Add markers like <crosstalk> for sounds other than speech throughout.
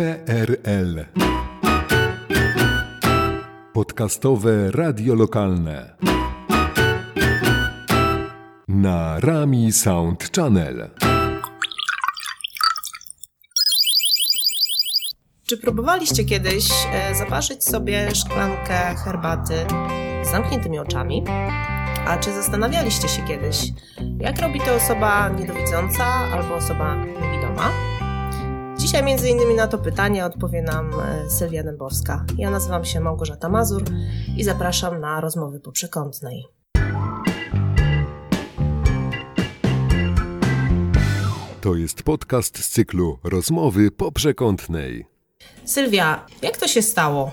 PRL. Podcastowe radio lokalne. Na Rami Sound Channel. Czy próbowaliście kiedyś e, zaparzyć sobie szklankę herbaty z zamkniętymi oczami? A czy zastanawialiście się kiedyś, jak robi to osoba niedowidząca albo osoba niewidoma? Dzisiaj między innymi na to pytanie odpowie nam e, Sylwia Dębowska. Ja nazywam się Małgorzata Mazur i zapraszam na rozmowy po przekątnej. To jest podcast z cyklu Rozmowy po przekątnej. Sylwia, jak to się stało?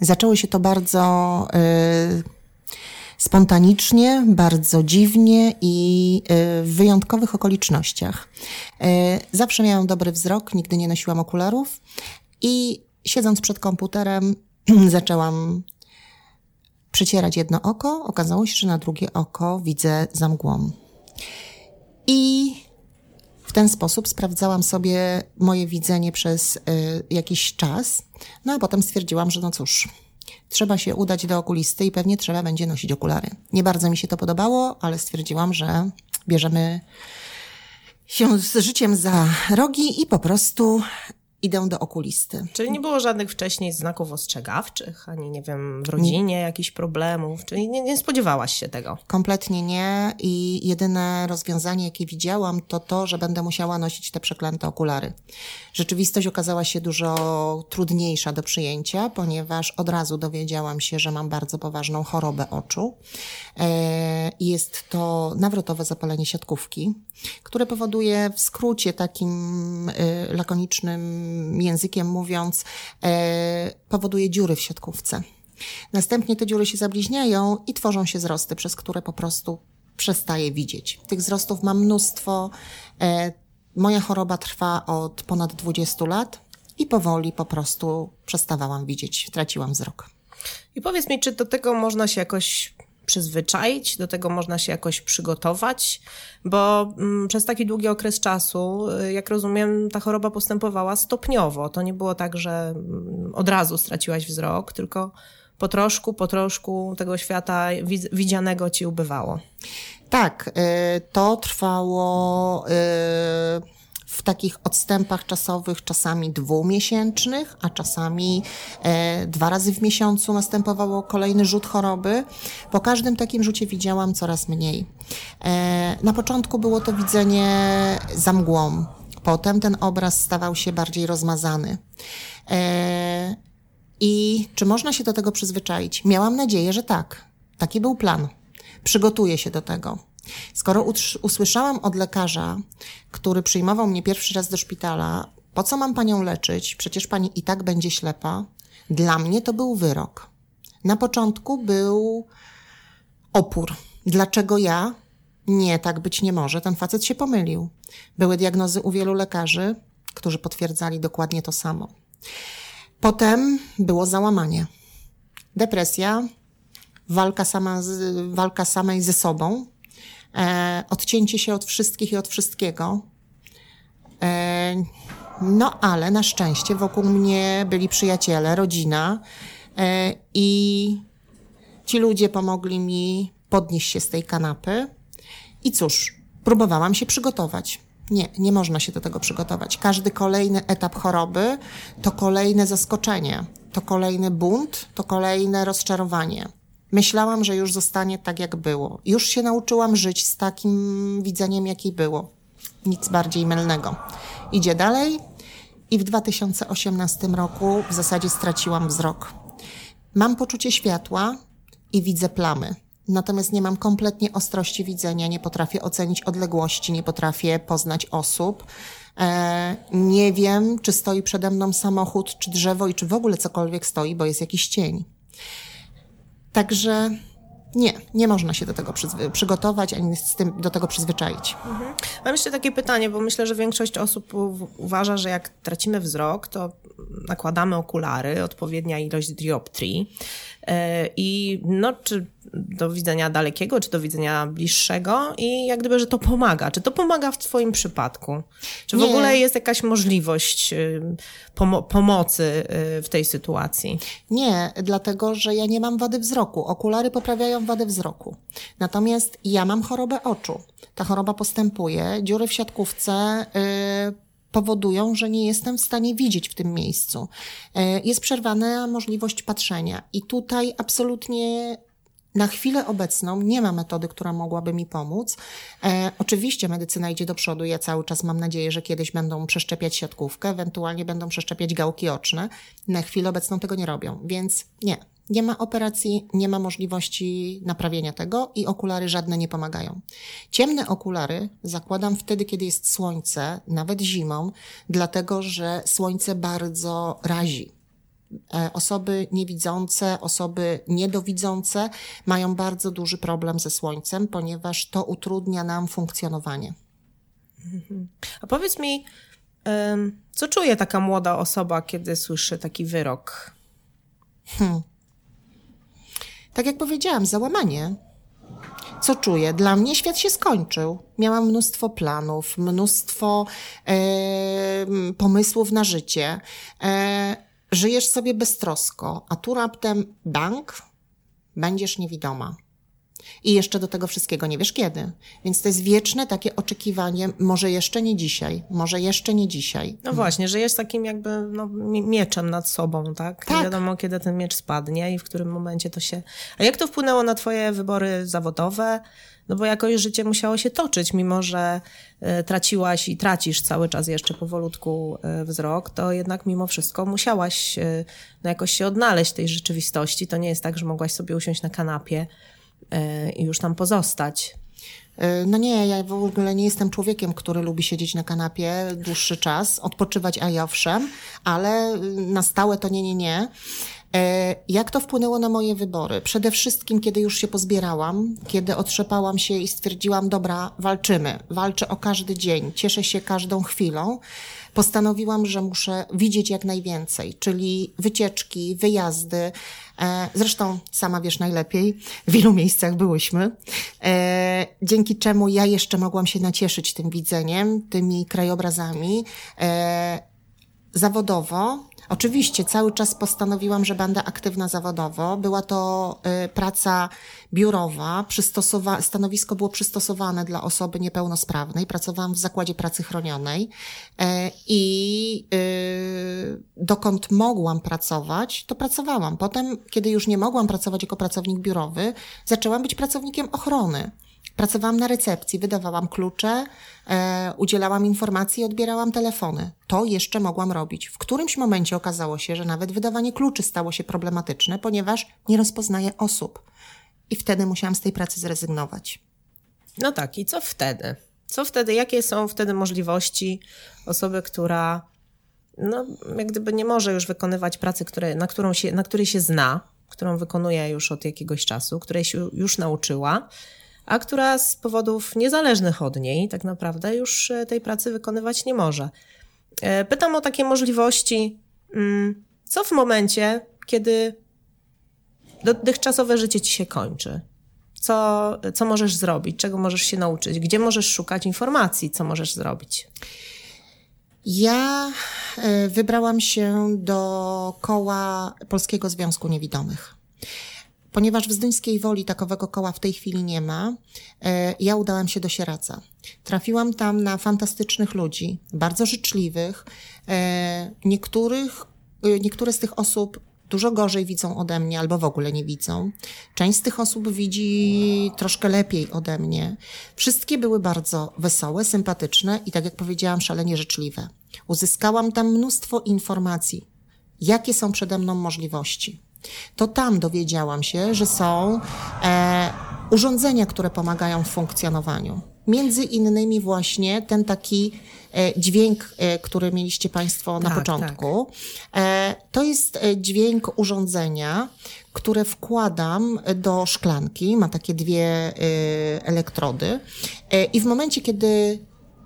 Zaczęło się to bardzo y, spontanicznie, bardzo dziwnie i y, w wyjątkowych okolicznościach. Y, zawsze miałam dobry wzrok, nigdy nie nosiłam okularów i siedząc przed komputerem <clears throat> zaczęłam przecierać jedno oko. Okazało się, że na drugie oko widzę za mgłą. I w ten sposób sprawdzałam sobie moje widzenie przez y, jakiś czas, no a potem stwierdziłam, że no cóż, trzeba się udać do okulisty i pewnie trzeba będzie nosić okulary. Nie bardzo mi się to podobało, ale stwierdziłam, że bierzemy się z życiem za rogi i po prostu idę do okulisty. Czyli nie było żadnych wcześniej znaków ostrzegawczych, ani nie wiem, w rodzinie jakichś problemów, czyli nie, nie spodziewałaś się tego? Kompletnie nie i jedyne rozwiązanie, jakie widziałam, to to, że będę musiała nosić te przeklęte okulary. Rzeczywistość okazała się dużo trudniejsza do przyjęcia, ponieważ od razu dowiedziałam się, że mam bardzo poważną chorobę oczu. E, Jest to nawrotowe zapalenie siatkówki, które powoduje w skrócie takim y, lakonicznym językiem mówiąc, e, powoduje dziury w siatkówce. Następnie te dziury się zabliźniają i tworzą się wzrosty, przez które po prostu przestaję widzieć. Tych wzrostów mam mnóstwo. E, moja choroba trwa od ponad 20 lat i powoli po prostu przestawałam widzieć, traciłam wzrok. I powiedz mi, czy do tego można się jakoś przyzwyczaić, do tego można się jakoś przygotować, bo mm, przez taki długi okres czasu, y, jak rozumiem, ta choroba postępowała stopniowo. To nie było tak, że mm, od razu straciłaś wzrok, tylko po troszku, po troszku tego świata widz- widzianego ci ubywało. Tak, y, to trwało y, w takich odstępach czasowych, czasami dwumiesięcznych, a czasami e, dwa razy w miesiącu następowało kolejny rzut choroby. Po każdym takim rzucie widziałam coraz mniej. E, Na początku było to widzenie za mgłą. Potem ten obraz stawał się bardziej rozmazany. E, I czy można się do tego przyzwyczaić? Miałam nadzieję, że tak. Taki był plan. Przygotuję się do tego. Skoro usłyszałam od lekarza, który przyjmował mnie pierwszy raz do szpitala, po co mam panią leczyć? Przecież pani i tak będzie ślepa. Dla mnie to był wyrok. Na początku był opór. Dlaczego ja? Nie, tak być nie może. Ten facet się pomylił. Były diagnozy u wielu lekarzy, którzy potwierdzali dokładnie to samo. Potem było załamanie. Depresja, walka, sama z, walka samej ze sobą, odcięcie się od wszystkich i od wszystkiego. E, no ale na szczęście wokół mnie byli przyjaciele, rodzina e, i ci ludzie pomogli mi podnieść się z tej kanapy. I cóż, próbowałam się przygotować. Nie, nie można się do tego przygotować. Każdy kolejny etap choroby to kolejne zaskoczenie, to kolejny bunt, to kolejne rozczarowanie. Myślałam, że już zostanie tak, jak było. Już się nauczyłam żyć z takim widzeniem, jakie było. Nic bardziej mylnego. Idzie dalej i w 2018 roku w zasadzie straciłam wzrok. Mam poczucie światła i widzę plamy. Natomiast nie mam kompletnie ostrości widzenia, nie potrafię ocenić odległości, nie potrafię poznać osób. E, nie wiem, czy stoi przede mną samochód, czy drzewo i czy w ogóle cokolwiek stoi, bo jest jakiś cień. Także nie, nie można się do tego przygotować, ani z tym do tego przyzwyczaić. Mam jeszcze takie pytanie, bo myślę, że większość osób uważa, że jak tracimy wzrok, to nakładamy okulary, odpowiednia ilość dioptrii. E, I no, czy do widzenia dalekiego, czy do widzenia bliższego i jak gdyby, że to pomaga. Czy to pomaga w twoim przypadku? Czy w Nie. ogóle jest jakaś możliwość y, pomo- pomocy y, w tej sytuacji? Nie, dlatego że ja nie mam wady wzroku. Okulary poprawiają wadę wzroku. Natomiast ja mam chorobę oczu. Ta choroba postępuje. Dziury w siatkówce y, powodują, że nie jestem w stanie widzieć w tym miejscu. Y, jest przerwana możliwość patrzenia. I tutaj absolutnie na chwilę obecną nie ma metody, która mogłaby mi pomóc. E, oczywiście medycyna idzie do przodu. Ja cały czas mam nadzieję, że kiedyś będą przeszczepiać siatkówkę, ewentualnie będą przeszczepiać gałki oczne. Na chwilę obecną tego nie robią, więc nie. Nie ma operacji, nie ma możliwości naprawienia tego i okulary żadne nie pomagają. Ciemne okulary zakładam wtedy, kiedy jest słońce, nawet zimą, dlatego że słońce bardzo razi. E, Osoby niewidzące, osoby niedowidzące mają bardzo duży problem ze słońcem, ponieważ to utrudnia nam funkcjonowanie. A powiedz mi, co czuje taka młoda osoba, kiedy słyszy taki wyrok? Tak jak powiedziałam, załamanie. Co czuję? Dla mnie świat się skończył. Miałam mnóstwo planów, mnóstwo e, pomysłów na życie. E, żyjesz sobie beztrosko, a tu raptem bank, będziesz niewidoma. I jeszcze do tego wszystkiego nie wiesz kiedy. Więc to jest wieczne takie oczekiwanie, może jeszcze nie dzisiaj, może jeszcze nie dzisiaj. No właśnie, że jest takim jakby no, mi- mieczem nad sobą, tak? Nie Tak. wiadomo, kiedy ten miecz spadnie i w którym momencie to się... A jak to wpłynęło na twoje wybory zawodowe? No bo jakoś życie musiało się toczyć, mimo że e, traciłaś i tracisz cały czas jeszcze powolutku e, wzrok, to jednak mimo wszystko musiałaś e, no, jakoś się odnaleźć w tej rzeczywistości. To nie jest tak, że mogłaś sobie usiąść na kanapie i już tam pozostać. Y, No nie, ja w ogóle nie jestem człowiekiem, który lubi siedzieć na kanapie dłuższy czas, odpoczywać, a ja owszem, ale y, na stałe to nie, nie, nie. E, Jak to wpłynęło na moje wybory? Przede wszystkim, kiedy już się pozbierałam, kiedy otrzepałam się i stwierdziłam, dobra, walczymy, walczę o każdy dzień, cieszę się każdą chwilą, postanowiłam, że muszę widzieć jak najwięcej, czyli wycieczki, wyjazdy. E, Zresztą sama wiesz najlepiej, w ilu miejscach byłyśmy, e, dzięki czemu ja jeszcze mogłam się nacieszyć tym widzeniem, tymi krajobrazami. E, Zawodowo, oczywiście cały czas postanowiłam, że będę aktywna zawodowo. Była to y, praca biurowa, przystosowa- stanowisko było przystosowane dla osoby niepełnosprawnej. Pracowałam w zakładzie pracy chronionej e, i y, dokąd mogłam pracować, to pracowałam. Potem, kiedy już nie mogłam pracować jako pracownik biurowy, zaczęłam być pracownikiem ochrony. Pracowałam na recepcji, wydawałam klucze, e, udzielałam informacji i odbierałam telefony. To jeszcze mogłam robić. W którymś momencie okazało się, że nawet wydawanie kluczy stało się problematyczne, ponieważ nie rozpoznaję osób. I wtedy musiałam z tej pracy zrezygnować. No tak, i co wtedy? Co wtedy, jakie są wtedy możliwości osoby, która no, jak gdyby nie może już wykonywać pracy, które, na, którą się, na której się zna, którą wykonuje już od jakiegoś czasu, której się już nauczyła, a która z powodów niezależnych od niej tak naprawdę już e, tej pracy wykonywać nie może. E, Pytam o takie możliwości, mm, co w momencie, kiedy dotychczasowe życie ci się kończy? Co, co możesz zrobić? Czego możesz się nauczyć? Gdzie możesz szukać informacji? Co możesz zrobić? Ja e, wybrałam się do koła Polskiego Związku Niewidomych. Ponieważ w Zduńskiej Woli takowego koła w tej chwili nie ma, e, ja udałam się do Sieradza. Trafiłam tam na fantastycznych ludzi, bardzo życzliwych. E, Niektórych, e, niektóre z tych osób dużo gorzej widzą ode mnie albo w ogóle nie widzą. Część z tych osób widzi troszkę lepiej ode mnie. Wszystkie były bardzo wesołe, sympatyczne i tak jak powiedziałam, szalenie życzliwe. Uzyskałam tam mnóstwo informacji, jakie są przede mną możliwości. To tam dowiedziałam się, że są e, urządzenia, które pomagają w funkcjonowaniu. Między innymi właśnie ten taki e, dźwięk, e, który mieliście Państwo na Tak, początku. E, to jest dźwięk urządzenia, które wkładam do szklanki. Ma takie dwie elektrody. I w momencie, kiedy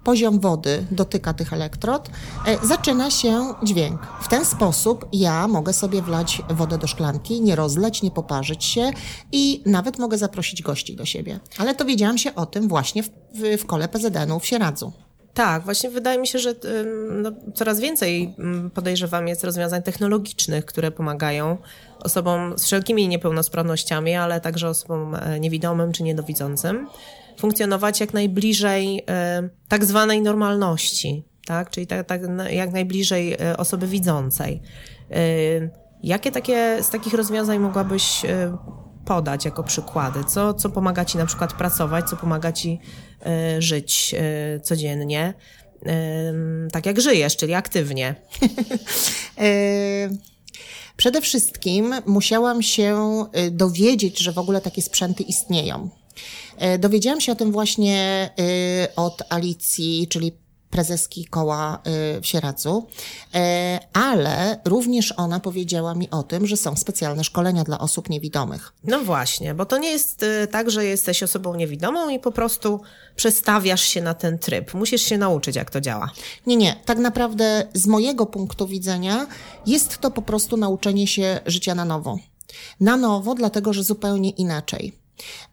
poziom wody dotyka tych elektrod, e, zaczyna się dźwięk. W ten sposób ja mogę sobie wlać wodę do szklanki, nie rozleć, nie poparzyć się i nawet mogę zaprosić gości do siebie. Ale dowiedziałam się o tym właśnie w, w, w kole PZN-u w Sieradzu. Tak, właśnie wydaje mi się, że no, coraz więcej podejrzewam jest rozwiązań technologicznych, które pomagają osobom z wszelkimi niepełnosprawnościami, ale także osobom e, niewidomym czy niedowidzącym funkcjonować jak najbliżej e, tak zwanej normalności, tak? czyli tak, tak, jak najbliżej e, osoby widzącej. E, jakie takie, z takich rozwiązań mogłabyś podać jako przykłady? Co, co pomaga ci na przykład pracować, co pomaga ci żyć codziennie? Tak jak żyjesz, czyli aktywnie. <laughs> Przede wszystkim musiałam się dowiedzieć, że w ogóle takie sprzęty istnieją. E, Dowiedziałam się o tym właśnie e, od Alicji, czyli prezeski koła e, w Sieradzu, ale również ona powiedziała mi o tym, że są specjalne szkolenia dla osób niewidomych. No właśnie, bo to nie jest tak, że jesteś osobą niewidomą i po prostu przestawiasz się na ten tryb. Musisz się nauczyć, jak to działa. Nie, nie, tak naprawdę z mojego punktu widzenia jest to po prostu nauczenie się życia na nowo. Na nowo, dlatego że zupełnie inaczej.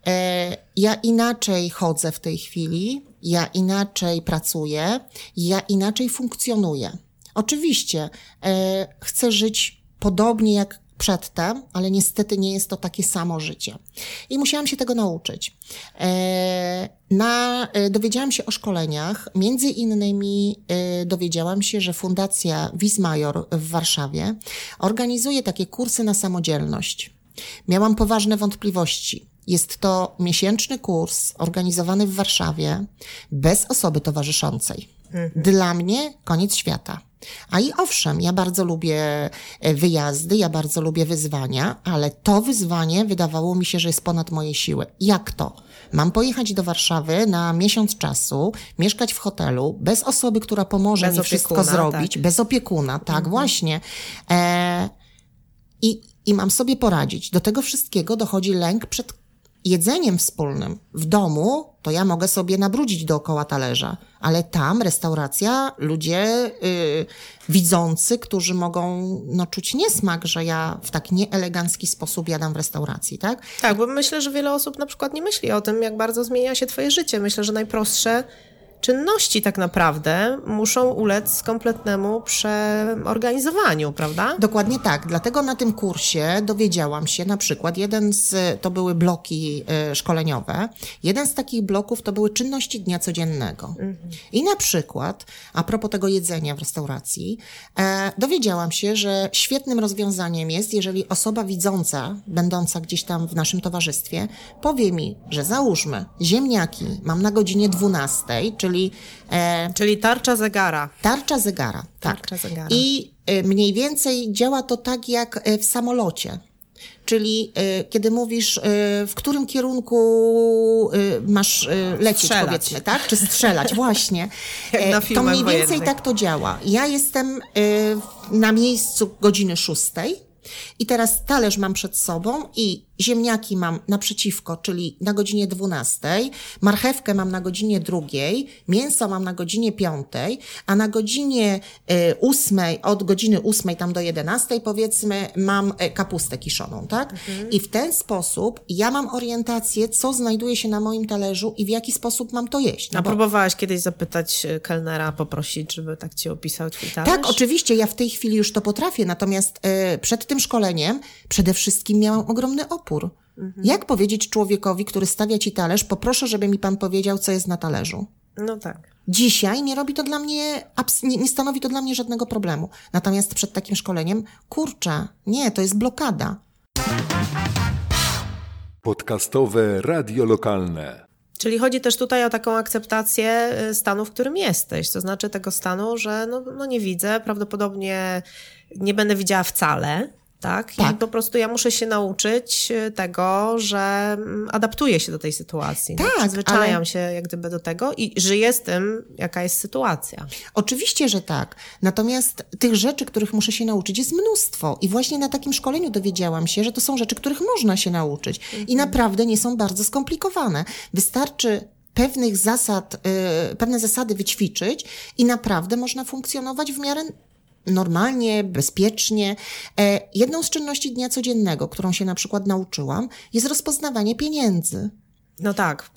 E, ja inaczej chodzę w tej chwili, ja inaczej pracuję, ja inaczej funkcjonuję. Oczywiście e, chcę żyć podobnie jak przedtem, ale niestety nie jest to takie samo życie. I musiałam się tego nauczyć. E, na, dowiedziałam się o szkoleniach, między innymi dowiedziałam się, że Fundacja Wismajor w Warszawie organizuje takie kursy na samodzielność. Miałam poważne wątpliwości. Jest to miesięczny kurs organizowany w Warszawie bez osoby towarzyszącej. Dla mnie koniec świata. A i owszem, ja bardzo lubię e, wyjazdy, ja bardzo lubię wyzwania, ale to wyzwanie wydawało mi się, że jest ponad moje siły. Jak to? Mam pojechać do Warszawy na miesiąc czasu, mieszkać w hotelu, bez osoby, która pomoże Bez mi wszystko opiekuna, zrobić, tak. bez opiekuna, tak, właśnie. E, i, I mam sobie poradzić. Do tego wszystkiego dochodzi lęk przed jedzeniem wspólnym. W domu to ja mogę sobie nabrudzić dookoła talerza, ale tam restauracja, ludzie y, widzący, którzy mogą no, czuć niesmak, że ja w tak nieelegancki sposób jadam w restauracji, tak? Tak, bo myślę, że wiele osób na przykład nie myśli o tym, jak bardzo zmienia się twoje życie. Myślę, że najprostsze czynności tak naprawdę muszą ulec kompletnemu przeorganizowaniu, prawda? Dokładnie tak. Dlatego na tym kursie dowiedziałam się na przykład, jeden z, to były bloki e, szkoleniowe, jeden z takich bloków to były czynności dnia codziennego. I na przykład, a propos tego jedzenia w restauracji, e, dowiedziałam się, że świetnym rozwiązaniem jest, jeżeli osoba widząca, będąca gdzieś tam w naszym towarzystwie, powie mi, że załóżmy, ziemniaki mam na godzinie 12, czyli e, Czyli tarcza zegara. Tarcza zegara, tak. Tarcza zegara. I y, mniej więcej działa to tak jak y, w samolocie. Czyli y, kiedy mówisz, y, w którym kierunku masz lecieć, Strzelać. powiedzmy, tak? Czy strzelać, <laughs> właśnie. E, to mniej więcej wojennych. tak to działa. Ja jestem na miejscu godziny szóstej i teraz talerz mam przed sobą i ziemniaki mam naprzeciwko, czyli na godzinie 12, marchewkę mam na godzinie drugiej, mięso mam na godzinie piątej, a na godzinie y, ósmej, od godziny ósmej tam do 11 powiedzmy, mam y, kapustę kiszoną, tak? I w ten sposób ja mam orientację, co znajduje się na moim talerzu i w jaki sposób mam to jeść. No A bo- próbowałaś kiedyś zapytać e, kelnera, poprosić, żeby tak ci opisał twój talerz? Tak, oczywiście, ja w tej chwili już to potrafię, natomiast e, przed tym szkoleniem przede wszystkim miałam ogromny opór. Jak powiedzieć człowiekowi, który stawia ci talerz, poproszę, żeby mi pan powiedział, co jest na talerzu? No tak. Dzisiaj nie robi to dla mnie, nie, nie stanowi to dla mnie żadnego problemu. Natomiast przed takim szkoleniem, kurczę, nie, to jest blokada. Podcastowe Radio Lokalne. Czyli chodzi też tutaj o taką akceptację y, stanu, w którym jesteś. To znaczy tego stanu, że no, no nie widzę, prawdopodobnie nie będę widziała wcale. Tak? I Tak. po prostu ja muszę się nauczyć y, tego, że mm, adaptuję się do tej sytuacji. no, Tak, Przyzwyczajam ale- się jak gdyby do tego i żyję z tym, jaka jest sytuacja. Oczywiście, że tak. Natomiast tych rzeczy, których muszę się nauczyć, jest mnóstwo. I właśnie na takim szkoleniu dowiedziałam się, że to są rzeczy, których można się nauczyć. I naprawdę nie są bardzo skomplikowane. Wystarczy pewnych zasad, y, pewne zasady wyćwiczyć i naprawdę można funkcjonować w miarę normalnie, bezpiecznie. E, jedną z czynności dnia codziennego, którą się na przykład nauczyłam, jest rozpoznawanie pieniędzy. No tak,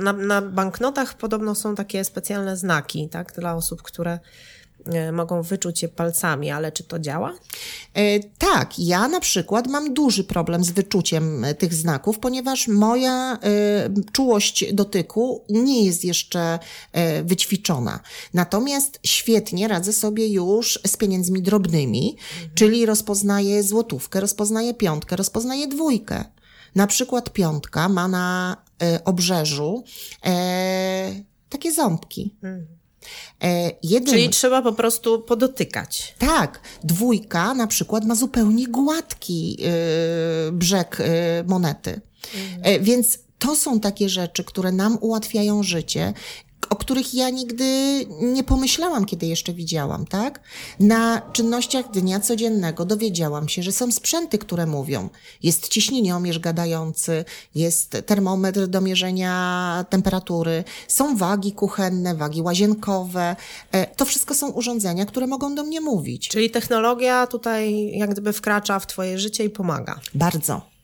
na, na banknotach podobno są takie specjalne znaki, tak, dla osób, które mogą wyczuć je palcami, ale czy to działa? E, tak, ja na przykład mam duży problem z wyczuciem e, tych znaków, ponieważ moja e, czułość dotyku nie jest jeszcze e, wyćwiczona. Natomiast świetnie radzę sobie już z pieniędzmi drobnymi, czyli rozpoznaję złotówkę, rozpoznaję piątkę, rozpoznaję dwójkę. Na przykład piątka ma na e, obrzeżu e, takie ząbki. E, jeden... Czyli trzeba po prostu podotykać. Tak, dwójka na przykład ma zupełnie gładki y, brzeg y, monety. E, więc to są takie rzeczy, które nam ułatwiają życie, o których ja nigdy nie pomyślałam, kiedy jeszcze widziałam, tak? Na czynnościach dnia codziennego dowiedziałam się, że są sprzęty, które mówią. Jest ciśnieniomierz gadający, jest termometr do mierzenia temperatury, są wagi kuchenne, wagi łazienkowe. E, To wszystko są urządzenia, które mogą do mnie mówić. Czyli technologia tutaj jak gdyby wkracza w twoje życie i pomaga. Bardzo.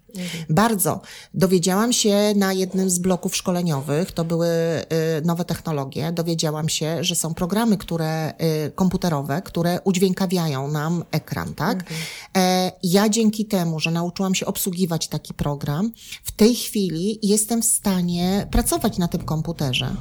Bardzo. Dowiedziałam się na jednym z bloków szkoleniowych, to były y, nowe technologie, dowiedziałam się, że są programy, które y, komputerowe, które udźwiękawiają nam ekran, tak? E, ja dzięki temu, że nauczyłam się obsługiwać taki program, w tej chwili jestem w stanie pracować na tym komputerze.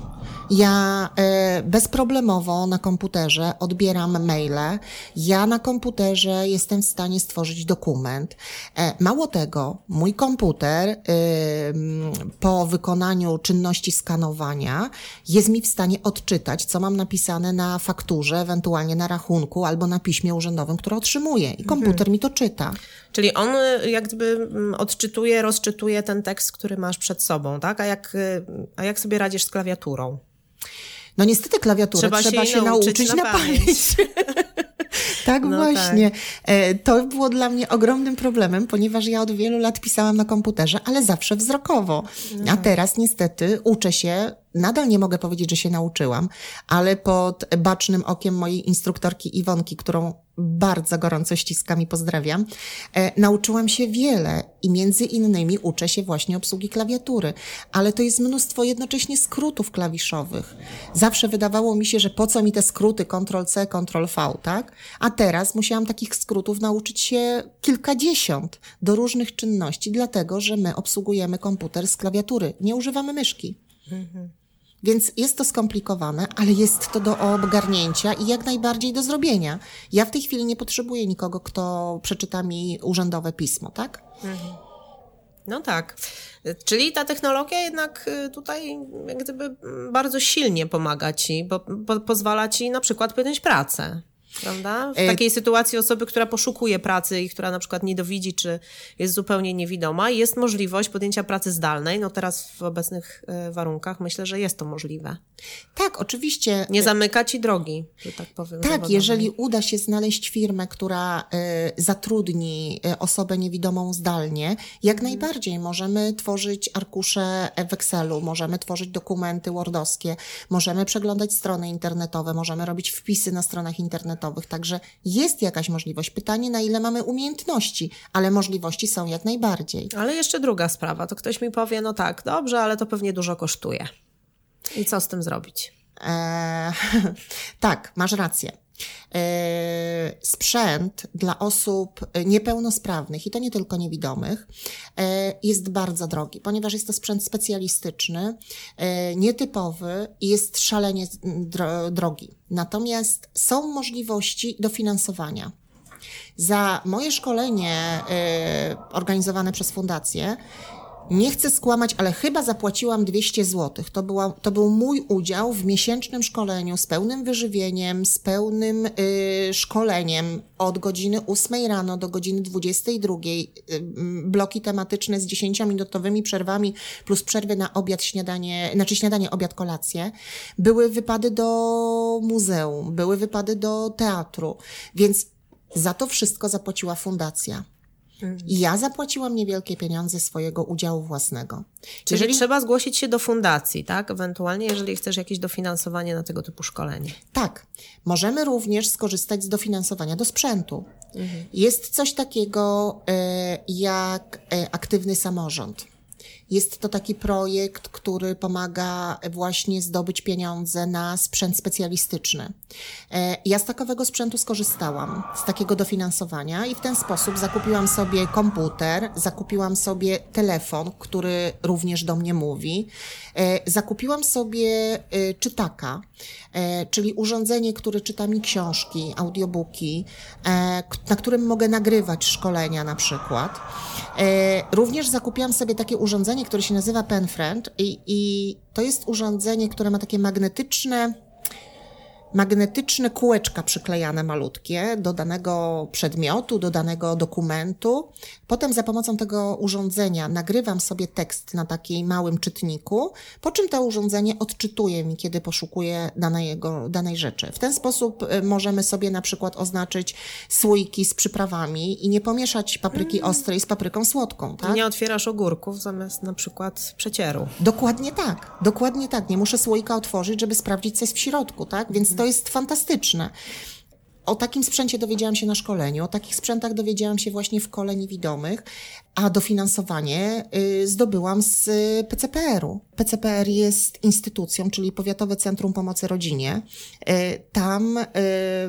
Ja e, bezproblemowo na komputerze odbieram maile. Ja na komputerze jestem w stanie stworzyć dokument. E, mało tego, mój komputer e, po wykonaniu czynności skanowania jest mi w stanie odczytać, co mam napisane na fakturze, ewentualnie na rachunku albo na piśmie urzędowym, które otrzymuję. I komputer mi to czyta. Czyli on jak gdyby odczytuje, rozczytuje ten tekst, który masz przed sobą, tak? A jak, a jak sobie radzisz z klawiaturą? No niestety klawiaturę trzeba, Trzeba się się, nauczyć nauczyć na na pamięć. <laughs> tak No właśnie. E, To było dla mnie ogromnym problemem, ponieważ ja od wielu lat pisałam na komputerze, ale zawsze wzrokowo. A teraz niestety uczę się, nadal nie mogę powiedzieć, że się nauczyłam, ale pod bacznym okiem mojej instruktorki Iwonki, którą bardzo gorąco ściskam i pozdrawiam, e, nauczyłam się wiele i między innymi uczę się właśnie obsługi klawiatury, ale to jest mnóstwo jednocześnie skrótów klawiszowych. Zawsze wydawało mi się, że po co mi te skróty Ctrl-C, Ctrl-V, tak? A teraz musiałam takich skrótów nauczyć się kilkadziesiąt do różnych czynności, dlatego że my obsługujemy komputer z klawiatury, nie używamy myszki. Więc jest to skomplikowane, ale jest to do ogarnięcia i jak najbardziej do zrobienia. Ja w tej chwili nie potrzebuję nikogo, kto przeczyta mi urzędowe pismo, tak? No tak. Czyli ta technologia jednak y, tutaj jak gdyby mm, bardzo silnie pomaga ci, bo po, pozwala ci na przykład podjąć pracę. Prawda? W E, takiej sytuacji osoby, która poszukuje pracy i która na przykład nie dowidzi, czy jest zupełnie niewidoma, jest możliwość podjęcia pracy zdalnej. No teraz w obecnych y, warunkach myślę, że jest to możliwe. Tak, oczywiście. Nie zamyka ci drogi, że tak powiem. Tak, zawodowej. jeżeli uda się znaleźć firmę, która y, zatrudni y, osobę niewidomą zdalnie, jak najbardziej możemy tworzyć arkusze w Excelu, możemy tworzyć dokumenty wordowskie, możemy przeglądać strony internetowe, możemy robić wpisy na stronach internetowych, także jest jakaś możliwość. Pytanie, na ile mamy umiejętności, ale możliwości są jak najbardziej. Ale jeszcze druga sprawa, to ktoś mi powie, no tak, dobrze, ale to pewnie dużo kosztuje. I co z tym zrobić? E, <laughs> tak, masz rację. E, sprzęt dla osób niepełnosprawnych, i to nie tylko niewidomych, e, jest bardzo drogi, ponieważ jest to sprzęt specjalistyczny, e, nietypowy i jest szalenie dro, drogi. Natomiast są możliwości dofinansowania. Za moje szkolenie organizowane przez fundację nie chcę skłamać, ale chyba zapłaciłam 200 zł. To, była, to był mój udział w miesięcznym szkoleniu z pełnym wyżywieniem, z pełnym y, szkoleniem od godziny 8 rano do godziny 22. Y, bloki tematyczne z 10-minutowymi przerwami plus przerwy na obiad, śniadanie, znaczy śniadanie, obiad, kolację. Były wypady do muzeum, były wypady do teatru, więc za to wszystko zapłaciła fundacja. I ja zapłaciłam niewielkie pieniądze swojego udziału własnego. Czyli Jeżeli- trzeba zgłosić się do fundacji, tak? Ewentualnie, jeżeli chcesz jakieś dofinansowanie na tego typu szkolenie. Tak, możemy również skorzystać z dofinansowania do sprzętu. Jest coś takiego e, jak e, aktywny samorząd. Jest to taki projekt, który pomaga właśnie zdobyć pieniądze na sprzęt specjalistyczny. E, Ja z takowego sprzętu skorzystałam, z takiego dofinansowania i w ten sposób zakupiłam sobie komputer, zakupiłam sobie telefon, który również do mnie mówi, e, zakupiłam sobie e, czytaka, czyli urządzenie, które czyta mi książki, audiobooki, e, na którym mogę nagrywać szkolenia na przykład. E, Również zakupiłam sobie takie urządzenie, które się nazywa PenFriend i, i to jest urządzenie, które ma takie magnetyczne magnetyczne kółeczka przyklejane malutkie do danego przedmiotu, do danego dokumentu. Potem za pomocą tego urządzenia nagrywam sobie tekst na takim małym czytniku, po czym to urządzenie odczytuje mi, kiedy poszukuję danego, danej rzeczy. W ten sposób y, możemy sobie na przykład oznaczyć słoiki z przyprawami i nie pomieszać papryki ostrej z papryką słodką, tak? Nie otwierasz ogórków zamiast na przykład przecieru. Dokładnie tak, dokładnie tak. Nie muszę słoika otworzyć, żeby sprawdzić, co jest w środku, tak? Więc to jest fantastyczne. O takim sprzęcie dowiedziałam się na szkoleniu, o takich sprzętach dowiedziałam się właśnie w kole niewidomych, a dofinansowanie y, zdobyłam z y, PCPR-u. PCPR jest instytucją, czyli Powiatowe Centrum Pomocy Rodzinie. Y, Tam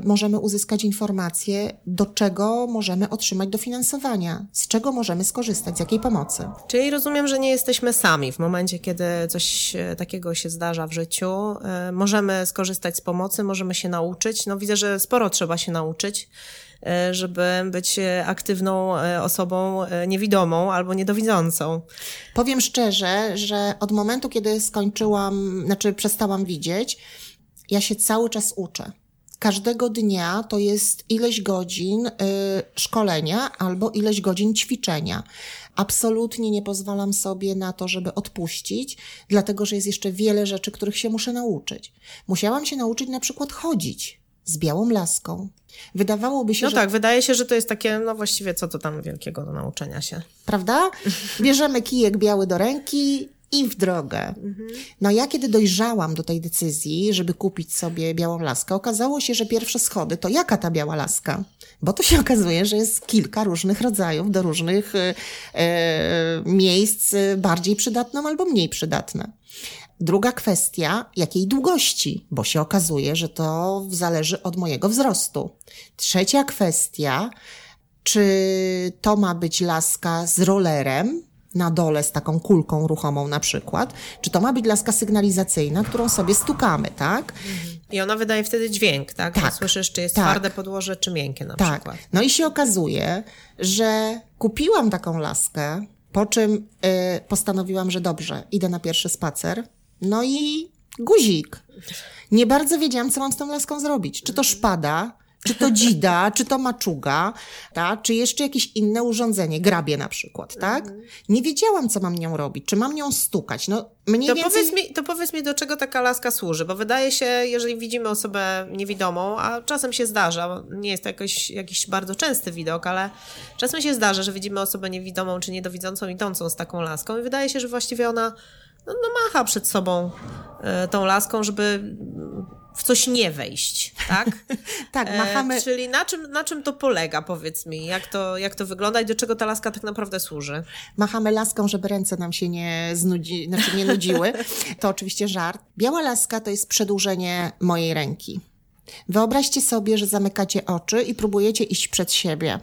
możemy uzyskać informacje, do czego możemy otrzymać dofinansowania, z czego możemy skorzystać, z jakiej pomocy. Czyli rozumiem, że nie jesteśmy sami. W momencie, kiedy coś e, takiego się zdarza w życiu, e, możemy skorzystać z pomocy, możemy się nauczyć. No widzę, że sporo trzeba się nauczyć, żeby być e, aktywną e, osobą e, niewidomą albo niedowidzącą. Powiem szczerze, że od momentu, kiedy skończyłam, znaczy przestałam widzieć, ja się cały czas uczę. Każdego dnia to jest ileś godzin y, szkolenia albo ileś godzin ćwiczenia. Absolutnie nie pozwalam sobie na to, żeby odpuścić, dlatego że jest jeszcze wiele rzeczy, których się muszę nauczyć. Musiałam się nauczyć na przykład chodzić z białą laską. Wydawałoby się, No że tak, wydaje się, że to jest takie, no właściwie co to tam wielkiego do nauczenia się. prawda? <laughs> Bierzemy kijek biały do ręki i w drogę. No ja kiedy dojrzałam do tej decyzji, żeby kupić sobie białą laskę, okazało się, że pierwsze schody to jaka ta biała laska? Bo to się <laughs> okazuje, że jest kilka różnych rodzajów do różnych e, e, miejsc bardziej przydatne albo mniej przydatne. Druga kwestia, jakiej długości, bo się okazuje, że to zależy od mojego wzrostu. Trzecia kwestia, czy to ma być laska z rollerem na dole z taką kulką ruchomą na przykład, czy to ma być laska sygnalizacyjna, którą sobie stukamy, tak? I ona wydaje wtedy dźwięk, tak? Tak. Słyszysz, czy jest Tak. twarde podłoże, czy miękkie na Tak. przykład. No i się okazuje, że kupiłam taką laskę, po czym y, postanowiłam, że dobrze, idę na pierwszy spacer. No i guzik. Nie bardzo wiedziałam, co mam z tą laską zrobić. Czy to szpada, czy to dzida, czy to maczuga, ta, czy jeszcze jakieś inne urządzenie, grabie na przykład, tak? Nie wiedziałam, co mam nią robić. Czy mam nią stukać? No, mniej To więcej... powiedz, mi, to powiedz mi, do czego taka laska służy, bo wydaje się, jeżeli widzimy osobę niewidomą, a czasem się zdarza, nie jest to jakoś, jakiś bardzo częsty widok, ale czasem się zdarza, że widzimy osobę niewidomą czy niedowidzącą idącą z taką laską i wydaje się, że właściwie ona no, no macha przed sobą e, tą laską, żeby w coś nie wejść, tak? <laughs> Tak, machamy... E, czyli na czym, na czym to polega, powiedz mi? Jak to, jak to wygląda i do czego ta laska tak naprawdę służy? machamy laską, żeby ręce nam się nie znudzi, znaczy nie nudziły. <laughs> To oczywiście żart. Biała laska to jest przedłużenie mojej ręki. Wyobraźcie sobie, że zamykacie oczy i próbujecie iść przed siebie.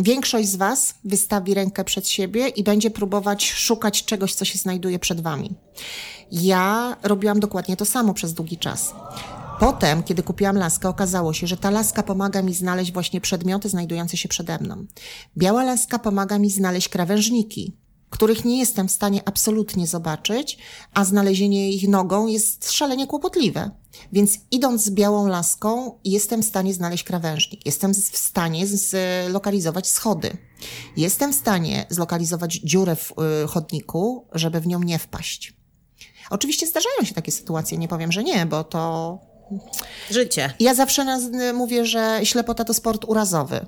Większość z Was wystawi rękę przed siebie i będzie próbować szukać czegoś, co się znajduje przed Wami. Ja robiłam dokładnie to samo przez długi czas. Potem, kiedy kupiłam laskę, okazało się, że ta laska pomaga mi znaleźć właśnie przedmioty znajdujące się przede mną. Biała laska pomaga mi znaleźć krawężniki, których nie jestem w stanie absolutnie zobaczyć, a znalezienie ich nogą jest szalenie kłopotliwe. Więc idąc z białą laską, jestem w stanie znaleźć krawężnik, jestem w stanie zlokalizować schody, jestem w stanie zlokalizować dziurę w y, chodniku, żeby w nią nie wpaść. Oczywiście zdarzają się takie sytuacje, nie powiem, że nie, bo to Życie. ja zawsze naz- mówię, że ślepota to sport urazowy.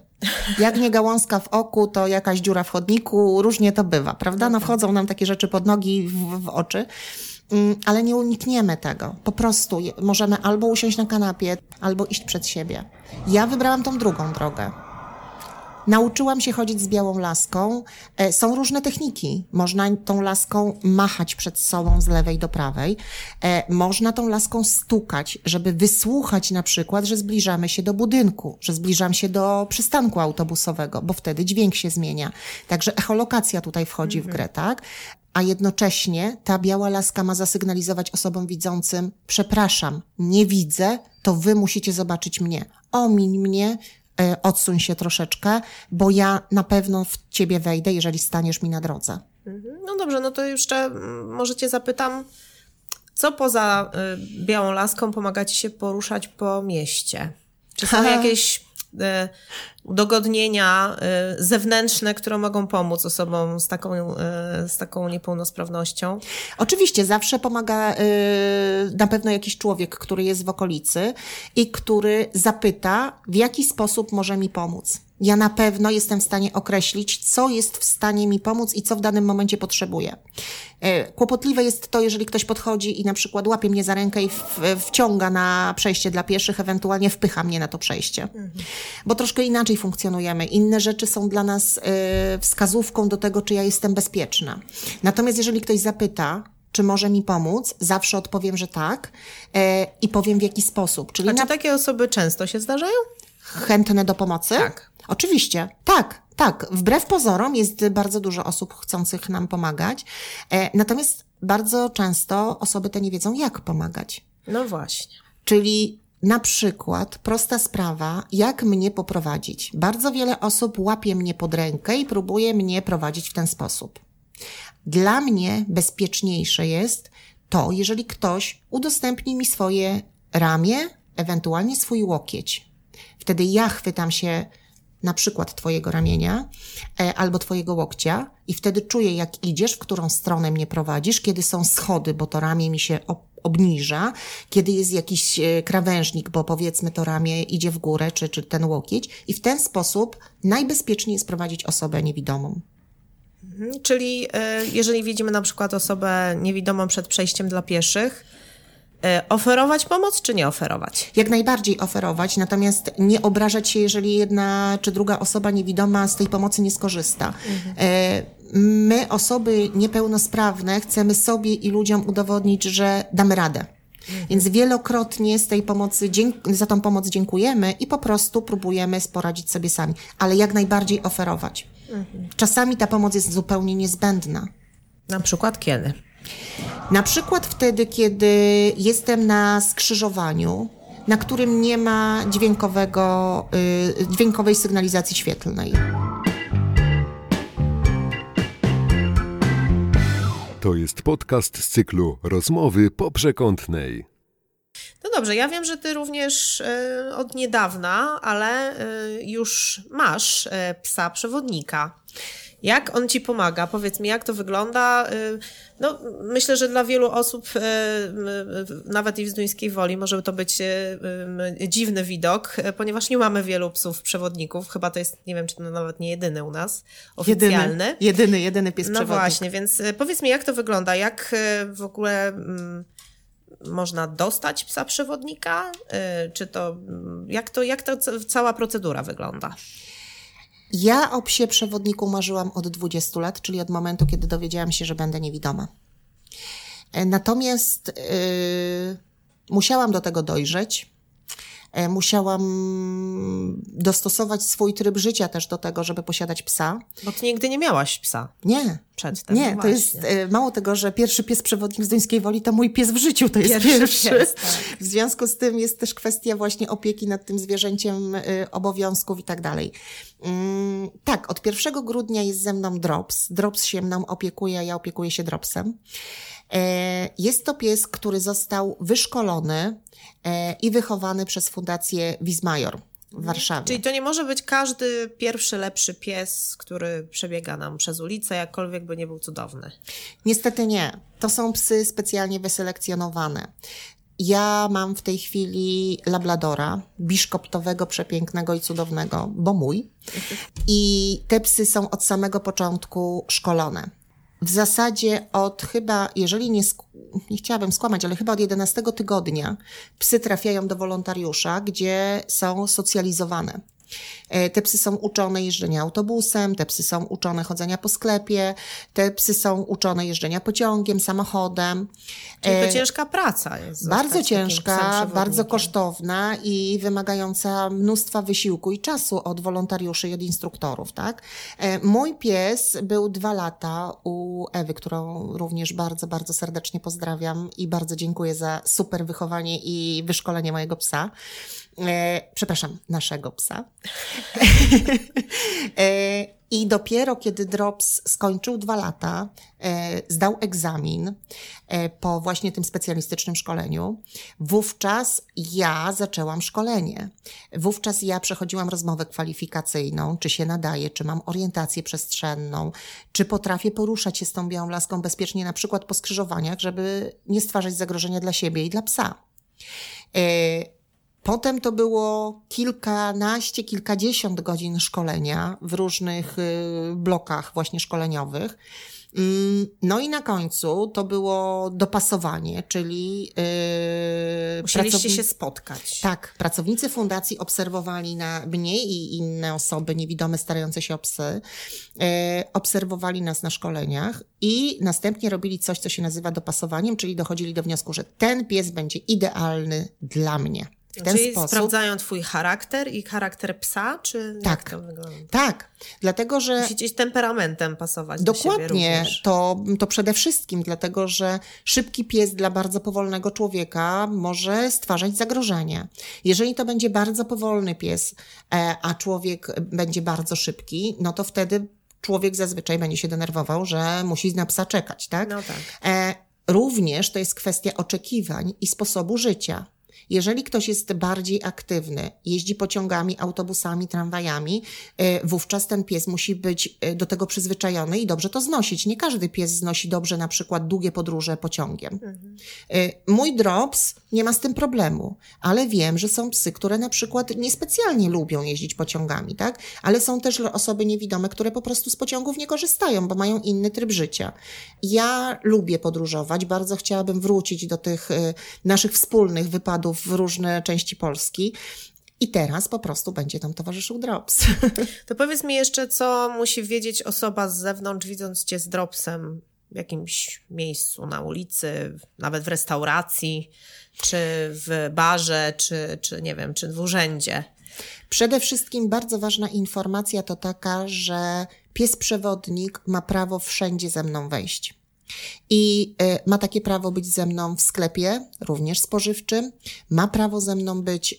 Jak nie gałązka w oku, to jakaś dziura w chodniku, różnie to bywa, prawda? No wchodzą nam takie rzeczy pod nogi, w, w oczy. Mm, Ale nie unikniemy tego. Po prostu możemy albo usiąść na kanapie, albo iść przed siebie. Ja wybrałam tą drugą drogę. Nauczyłam się chodzić z białą laską. E, Są różne techniki. Można tą laską machać przed sobą z lewej do prawej. E, Można tą laską stukać, żeby wysłuchać na przykład, że zbliżamy się do budynku, że zbliżam się do przystanku autobusowego, bo wtedy dźwięk się zmienia. Także echolokacja tutaj wchodzi w grę, tak? A jednocześnie ta biała laska ma zasygnalizować osobom widzącym: przepraszam, nie widzę, to wy musicie zobaczyć mnie. Omiń mnie, odsuń się troszeczkę, bo ja na pewno w ciebie wejdę, jeżeli staniesz mi na drodze. No dobrze, no to jeszcze mm, może cię zapytam, co poza y, białą laską pomaga ci się poruszać po mieście? Czy są <laughs> jakieś y, udogodnienia y, zewnętrzne, które mogą pomóc osobom z taką, y, z taką niepełnosprawnością? Oczywiście zawsze pomaga y, na pewno jakiś człowiek, który jest w okolicy i który zapyta, w jaki sposób może mi pomóc. Ja na pewno jestem w stanie określić, co jest w stanie mi pomóc i co w danym momencie potrzebuję. Y, Kłopotliwe jest to, jeżeli ktoś podchodzi i na przykład łapie mnie za rękę i w, wciąga na przejście dla pieszych, ewentualnie wpycha mnie na to przejście. Bo troszkę inaczej funkcjonujemy. Inne rzeczy są dla nas y, wskazówką do tego, czy ja jestem bezpieczna. Natomiast jeżeli ktoś zapyta, czy może mi pomóc, zawsze odpowiem, że tak e, i powiem w jaki sposób. Czyli A na czy takie osoby często się zdarzają? Chętne do pomocy? Tak. Oczywiście, tak, tak. Wbrew pozorom jest bardzo dużo osób chcących nam pomagać, e, natomiast bardzo często osoby te nie wiedzą, jak pomagać. No właśnie. Czyli na przykład prosta sprawa, jak mnie poprowadzić. Bardzo wiele osób łapie mnie pod rękę i próbuje mnie prowadzić w ten sposób. Dla mnie bezpieczniejsze jest to, jeżeli ktoś udostępni mi swoje ramię, ewentualnie swój łokieć. Wtedy ja chwytam się na przykład Twojego ramienia e, albo Twojego łokcia i wtedy czuję, jak idziesz, w którą stronę mnie prowadzisz, kiedy są schody, bo to ramię mi się ob- obniża, kiedy jest jakiś e, krawężnik, bo powiedzmy to ramię idzie w górę, czy, czy ten łokieć i w ten sposób najbezpieczniej jest prowadzić osobę niewidomą. Mhm. Czyli y, jeżeli widzimy na przykład osobę niewidomą przed przejściem dla pieszych, oferować pomoc czy nie oferować? Jak najbardziej oferować, natomiast nie obrażać się, jeżeli jedna czy druga osoba niewidoma z tej pomocy nie skorzysta. E, My, osoby niepełnosprawne, chcemy sobie i ludziom udowodnić, że damy radę. Więc wielokrotnie z tej pomocy, za tą pomoc dziękujemy i po prostu próbujemy poradzić sobie sami, ale jak najbardziej oferować. Czasami ta pomoc jest zupełnie niezbędna. Na przykład kiedy? Na przykład wtedy, kiedy jestem na skrzyżowaniu, na którym nie ma dźwiękowego, y, dźwiękowej sygnalizacji świetlnej. To jest podcast z cyklu Rozmowy po przekątnej. No dobrze, ja wiem, że ty również y, od niedawna, ale y, już masz psa przewodnika. Jak on ci pomaga? Powiedz mi, jak to wygląda? Y, No, myślę, że dla wielu osób, y, y, nawet i w Zduńskiej Woli, może to być dziwny widok, ponieważ nie mamy wielu psów przewodników. Chyba to jest, nie wiem, czy to nawet nie jedyny u nas, oficjalny. Jedyny, jedyny, jedyny pies No przewodnik. właśnie, więc powiedz mi, jak to wygląda? Jak w ogóle mm, można dostać psa przewodnika? Czy to, mm, jak to, jak to ca- cała procedura wygląda? Ja o psie przewodniku marzyłam od 20 lat, czyli od momentu, kiedy dowiedziałam się, że będę niewidoma. E, Natomiast yy, musiałam do tego dojrzeć. E, Musiałam dostosować swój tryb życia też do tego, żeby posiadać psa. Bo ty nigdy nie miałaś psa Nie, przedtem. Nie, no to jest e, mało tego, że pierwszy pies przewodnik z Duńskiej Woli to mój pies w życiu, to jest Pierwszy pierwszy. pies, tak. W związku z tym jest też kwestia właśnie opieki nad tym zwierzęciem, e, obowiązków i tak dalej. Mm, Tak, od 1 grudnia jest ze mną Drops. Drops się mną opiekuje, ja opiekuję się Dropsem. E, Jest to pies, który został wyszkolony e, i wychowany przez Fundację Wismajor w Warszawie. Czyli to nie może być każdy pierwszy, lepszy pies, który przebiega nam przez ulicę, jakkolwiek by nie był cudowny. Niestety nie. To są psy specjalnie wyselekcjonowane. ja mam w tej chwili labladora, biszkoptowego, przepięknego i cudownego, bo mój. <laughs> I te psy są od samego początku szkolone. W zasadzie od chyba, jeżeli nie, nie chciałabym skłamać, ale chyba od 11 tygodnia psy trafiają do wolontariusza, gdzie są socjalizowane. E, Te psy są uczone jeżdżenia autobusem, te psy są uczone chodzenia po sklepie, te psy są uczone jeżdżenia pociągiem, samochodem. Czyli E, to ciężka praca jest. bardzo ciężka, bardzo kosztowna i wymagająca mnóstwa wysiłku i czasu od wolontariuszy i od instruktorów, tak? E, Mój pies był dwa lata u Ewy, którą również bardzo, bardzo serdecznie pozdrawiam i bardzo dziękuję za super wychowanie i wyszkolenie mojego psa. E, przepraszam, naszego psa. E, I dopiero kiedy Drops skończył dwa lata, e, zdał egzamin e, po właśnie tym specjalistycznym szkoleniu, wówczas ja zaczęłam szkolenie. Wówczas ja przechodziłam rozmowę kwalifikacyjną, czy się nadaje, czy mam orientację przestrzenną, czy potrafię poruszać się z tą białą laską bezpiecznie, na przykład po skrzyżowaniach, żeby nie stwarzać zagrożenia dla siebie i dla psa. Potem to było kilkanaście, kilkadziesiąt godzin szkolenia w różnych y, blokach właśnie szkoleniowych. Mm, No i na końcu to było dopasowanie, czyli yy, Musieliście pracowni- się spotkać. tak, pracownicy fundacji obserwowali na mnie i inne osoby niewidome starające się o psy, e, obserwowali nas na szkoleniach i następnie robili coś, co się nazywa dopasowaniem, czyli dochodzili do wniosku, że ten pies będzie idealny dla mnie. W ten Czyli sposób. sprawdzają twój charakter i charakter psa, czy Tak. jak to wygląda? Tak, dlatego że. Musicie z temperamentem pasować do Dokładnie, również. to, to przede wszystkim dlatego, że szybki pies dla bardzo powolnego człowieka może stwarzać zagrożenie. Jeżeli to będzie bardzo powolny pies, e, a człowiek będzie bardzo szybki, no to wtedy człowiek zazwyczaj będzie się denerwował, że musi na psa czekać, tak? No tak. E, również to jest kwestia oczekiwań i sposobu życia. Jeżeli ktoś jest bardziej aktywny, jeździ pociągami, autobusami, tramwajami, e, wówczas ten pies musi być e, do tego przyzwyczajony i dobrze to znosić. Nie każdy pies znosi dobrze na przykład długie podróże pociągiem. E, Mój drops nie ma z tym problemu, ale wiem, że są psy, które na przykład niespecjalnie lubią jeździć pociągami, tak? Ale są też osoby niewidome, które po prostu z pociągów nie korzystają, bo mają inny tryb życia. Ja lubię podróżować, bardzo chciałabym wrócić do tych e, naszych wspólnych wypadów w różne części Polski. I teraz po prostu będzie tam towarzyszył drops. To powiedz mi jeszcze, co musi wiedzieć osoba z zewnątrz, widząc cię z dropsem w jakimś miejscu, na ulicy, nawet w restauracji, czy w barze, czy, czy nie wiem, czy w urzędzie. Przede wszystkim bardzo ważna informacja to taka, że pies przewodnik ma prawo wszędzie ze mną wejść. I y, ma takie prawo być ze mną w sklepie, również spożywczym, ma prawo ze mną być y,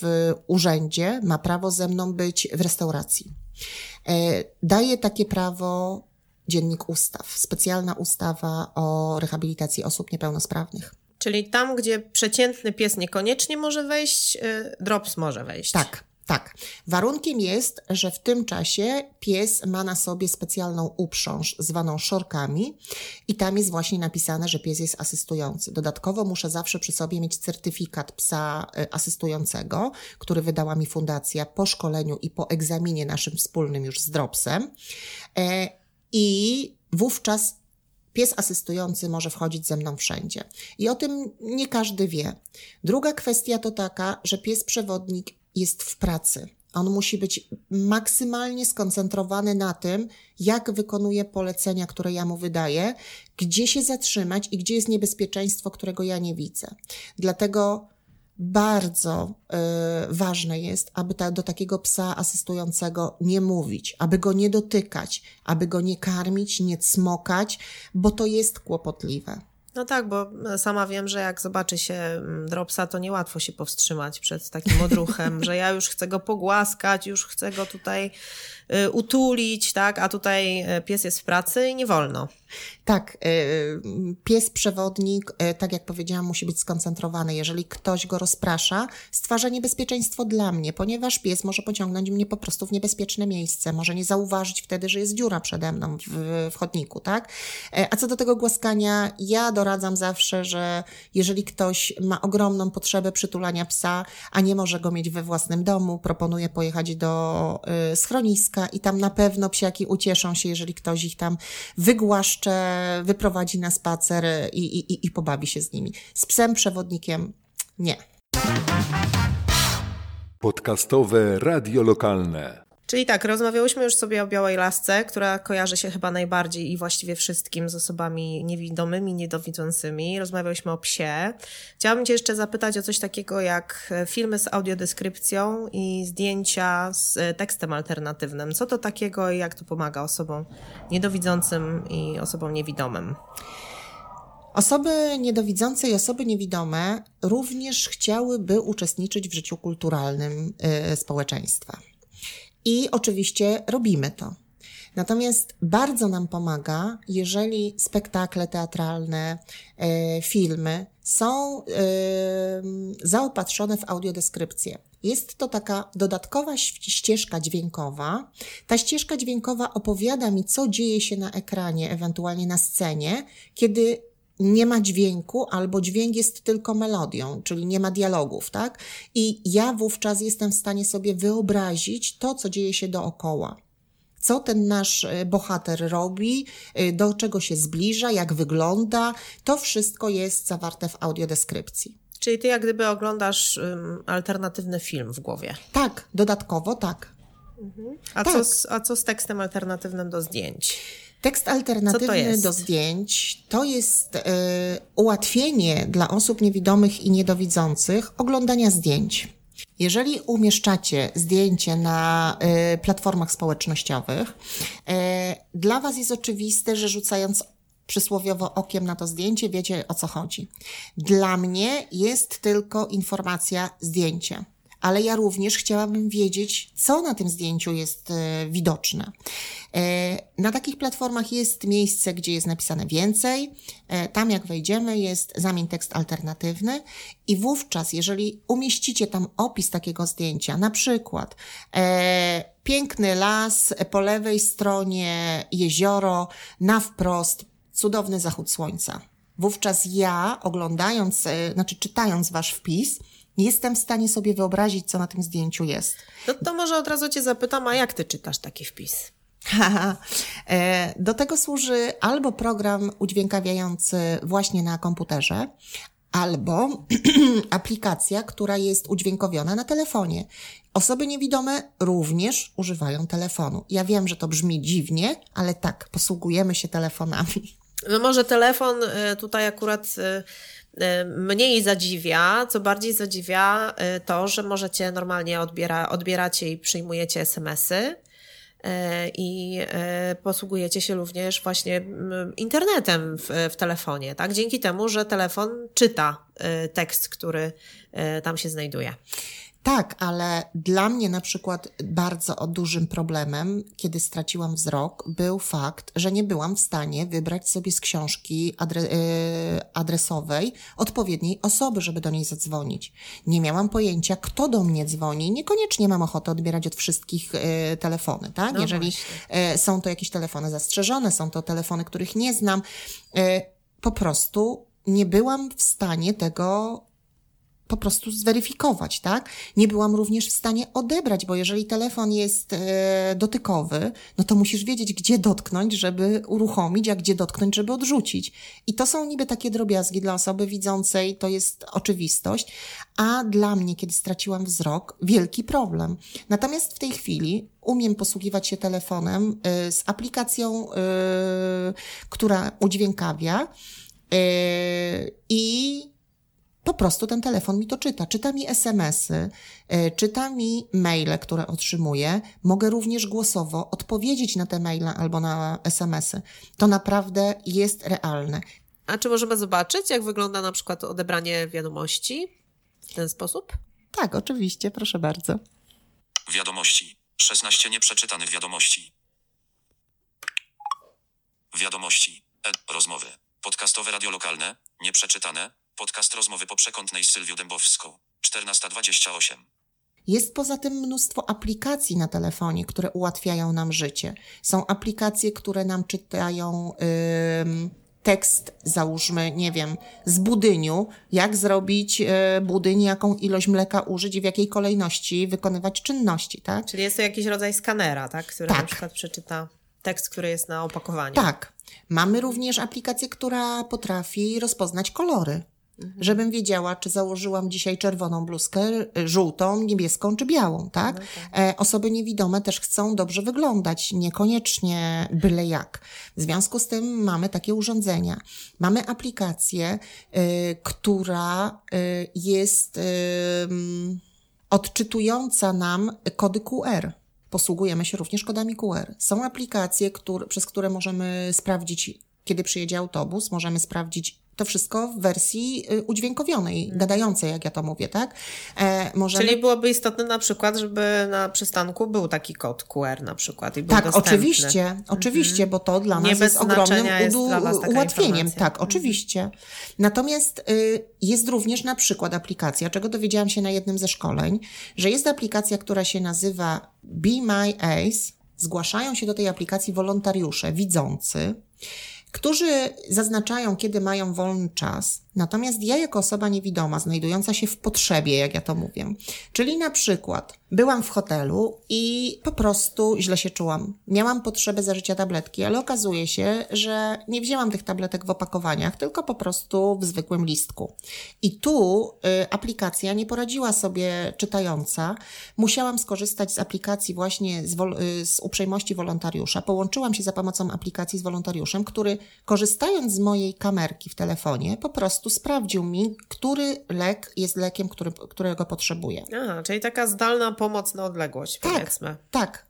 w urzędzie, ma prawo ze mną być w restauracji. Y, daje takie prawo dziennik ustaw, specjalna ustawa o rehabilitacji osób niepełnosprawnych. Czyli tam, gdzie przeciętny pies niekoniecznie może wejść, y, drops może wejść. Tak, tak. Warunkiem jest, że w tym czasie pies ma na sobie specjalną uprząż zwaną szorkami i tam jest właśnie napisane, że pies jest asystujący. Dodatkowo muszę zawsze przy sobie mieć certyfikat psa y, asystującego, który wydała mi fundacja po szkoleniu i po egzaminie naszym wspólnym już z Dropsem. I wówczas pies asystujący może wchodzić ze mną wszędzie. I o tym nie każdy wie. Druga kwestia to taka, że pies przewodnik jest w pracy. On musi być maksymalnie skoncentrowany na tym, jak wykonuje polecenia, które ja mu wydaję, gdzie się zatrzymać i gdzie jest niebezpieczeństwo, którego ja nie widzę. Dlatego bardzo y, ważne jest, aby ta, do takiego psa asystującego nie mówić, aby go nie dotykać, aby go nie karmić, nie cmokać, bo to jest kłopotliwe. No tak, bo sama wiem, że jak zobaczy się mm, dropsa, to niełatwo się powstrzymać przed takim odruchem, <laughs> że ja już chcę go pogłaskać, już chcę go tutaj utulić, tak, a tutaj y, pies jest w pracy i nie wolno. Tak, y, pies przewodnik, y, tak jak powiedziałam, musi być skoncentrowany. Jeżeli ktoś go rozprasza, stwarza niebezpieczeństwo dla mnie, ponieważ pies może pociągnąć mnie po prostu w niebezpieczne miejsce, może nie zauważyć wtedy, że jest dziura przede mną w, w chodniku, tak? E, A co do tego głaskania, ja doradzam zawsze, że jeżeli ktoś ma ogromną potrzebę przytulania psa, a nie może go mieć we własnym domu, proponuję pojechać do y, i tam na pewno psiaki ucieszą się, jeżeli ktoś ich tam wygłaszcze, wyprowadzi na spacer i, i, i pobawi się z nimi. Z psem przewodnikiem nie. Podcastowe radio lokalne. Czyli tak, rozmawiałyśmy już sobie o białej lasce, która kojarzy się chyba najbardziej i właściwie wszystkim z osobami niewidomymi, niedowidzącymi. Rozmawiałyśmy o psie. Chciałabym Cię jeszcze zapytać o coś takiego jak filmy z audiodeskrypcją i zdjęcia z tekstem alternatywnym. Co to takiego i jak to pomaga osobom niedowidzącym i osobom niewidomym? Osoby niedowidzące i osoby niewidome również chciałyby uczestniczyć w życiu kulturalnym y, społeczeństwa. I oczywiście robimy to. Natomiast bardzo nam pomaga, jeżeli spektakle teatralne, e, filmy są e, zaopatrzone w audiodeskrypcję. Jest to taka dodatkowa ścieżka dźwiękowa. Ta ścieżka dźwiękowa opowiada mi, co dzieje się na ekranie, ewentualnie na scenie, kiedy nie ma dźwięku, albo dźwięk jest tylko melodią, czyli nie ma dialogów, tak? I ja wówczas jestem w stanie sobie wyobrazić to, co dzieje się dookoła. Co ten nasz e, bohater robi, e, do czego się zbliża, jak wygląda, to wszystko jest zawarte w audiodeskrypcji. Czyli ty jak gdyby oglądasz um, alternatywny film w głowie. Tak, dodatkowo tak. Mhm. A, tak. Co z, a co z tekstem alternatywnym do zdjęć? Tekst alternatywny do zdjęć to jest y, ułatwienie dla osób niewidomych i niedowidzących oglądania zdjęć. Jeżeli umieszczacie zdjęcie na y, platformach społecznościowych, y, dla Was jest oczywiste, że rzucając przysłowiowo okiem na to zdjęcie, wiecie o co chodzi. Dla mnie jest tylko informacja zdjęcie ale ja również chciałabym wiedzieć, co na tym zdjęciu jest e, widoczne. E, na takich platformach jest miejsce, gdzie jest napisane więcej. E, tam, jak wejdziemy, jest zamień tekst alternatywny, i wówczas, jeżeli umieścicie tam opis takiego zdjęcia, na przykład piękny las, po lewej stronie jezioro, na wprost cudowny zachód słońca. Wówczas ja, oglądając, znaczy czytając wasz wpis, jestem w stanie sobie wyobrazić, co na tym zdjęciu jest. No to może od razu Cię zapytam, a jak Ty czytasz taki wpis? <laughs> E, do tego służy albo program udźwiękawiający właśnie na komputerze, albo <clears throat> aplikacja, która jest udźwiękowiona na telefonie. Osoby niewidome również używają telefonu. Ja wiem, że to brzmi dziwnie, ale tak, posługujemy się telefonami. No może telefon e, tutaj akurat e, mniej zadziwia, co bardziej zadziwia y, to, że możecie normalnie odbiera, odbieracie i przyjmujecie SMS-y y, i posługujecie się również właśnie mm, internetem w, w, telefonie, tak? Dzięki temu, że telefon czyta tekst, który tam się znajduje. Tak, ale dla mnie na przykład bardzo dużym problemem, kiedy straciłam wzrok, był fakt, że nie byłam w stanie wybrać sobie z książki adre e, adresowej odpowiedniej osoby, żeby do niej zadzwonić. Nie miałam pojęcia, kto do mnie dzwoni. Niekoniecznie mam ochotę odbierać od wszystkich e, telefony, tak? No Jeżeli e, są to jakieś telefony zastrzeżone, są to telefony, których nie znam, po prostu nie byłam w stanie tego po prostu zweryfikować, tak? Nie byłam również w stanie odebrać, bo jeżeli telefon jest e, dotykowy, no to musisz wiedzieć, gdzie dotknąć, żeby uruchomić, a gdzie dotknąć, żeby odrzucić. I to są niby takie drobiazgi dla osoby widzącej, to jest oczywistość, a dla mnie, kiedy straciłam wzrok, wielki problem. Natomiast w tej chwili umiem posługiwać się telefonem y, z aplikacją, y, która udźwiękawia y, i po prostu ten telefon mi to czyta. Czyta mi SMS-y, e, czyta mi maile, które otrzymuję. Mogę również głosowo odpowiedzieć na te maile albo na SMS-y. To naprawdę jest realne. A czy możemy zobaczyć, jak wygląda na przykład odebranie wiadomości w ten sposób? Tak, oczywiście, proszę bardzo. Wiadomości. 16 nieprzeczytanych wiadomości. Wiadomości. E rozmowy. Podcastowe radio lokalne. Nieprzeczytane. Podcast rozmowy po przekątnej z Sylwią Dębowską. 14.28. Jest poza tym mnóstwo aplikacji na telefonie, które ułatwiają nam życie. Są aplikacje, które nam czytają yy, tekst, załóżmy, nie wiem, z budyniu, jak zrobić e, budyń, jaką ilość mleka użyć i w jakiej kolejności wykonywać czynności, tak? Czyli jest to jakiś rodzaj skanera, tak? Który Tak. na przykład przeczyta tekst, który jest na opakowaniu. Tak. Mamy również aplikację, która potrafi rozpoznać kolory. Żebym wiedziała, czy założyłam dzisiaj czerwoną bluzkę, y, żółtą, niebieską czy białą, tak? E, osoby niewidome też chcą dobrze wyglądać, niekoniecznie byle jak. W związku z tym mamy takie urządzenia. Mamy aplikację, y, która y, jest y, odczytująca nam kody QR. Posługujemy się również kodami QR. Są aplikacje, które, przez które możemy sprawdzić, kiedy przyjedzie autobus, możemy sprawdzić to wszystko w wersji y, udźwiękowionej, gadającej, jak ja to mówię, tak? E, możemy... Czyli byłoby istotne na przykład, żeby na przystanku był taki kod QR na przykład i był Tak, dostępny. Mhm. oczywiście, oczywiście, bo to dla Nie nas bez jest ogromnym jest ułatwieniem. informacja. Mhm. Tak, oczywiście. Natomiast y, jest również na przykład aplikacja, czego dowiedziałam się na jednym ze szkoleń, że jest aplikacja, która się nazywa Be My Ace. Zgłaszają się do tej aplikacji wolontariusze widzący, którzy zaznaczają, kiedy mają wolny czas. Natomiast ja, jako osoba niewidoma, znajdująca się w potrzebie, jak ja to mówię, czyli na przykład byłam w hotelu i po prostu źle się czułam. Miałam potrzebę zażycia tabletki, ale okazuje się, że nie wzięłam tych tabletek w opakowaniach, tylko po prostu w zwykłym listku. I tu y, aplikacja nie poradziła sobie czytająca. Musiałam skorzystać z aplikacji właśnie z, wol- y, z uprzejmości wolontariusza. Połączyłam się za pomocą aplikacji z wolontariuszem, który korzystając z mojej kamerki w telefonie, po prostu sprawdził mi, który lek jest lekiem, który, którego potrzebuję. Aha, czyli taka zdalna pomoc na odległość, Tak. powiedzmy. Tak,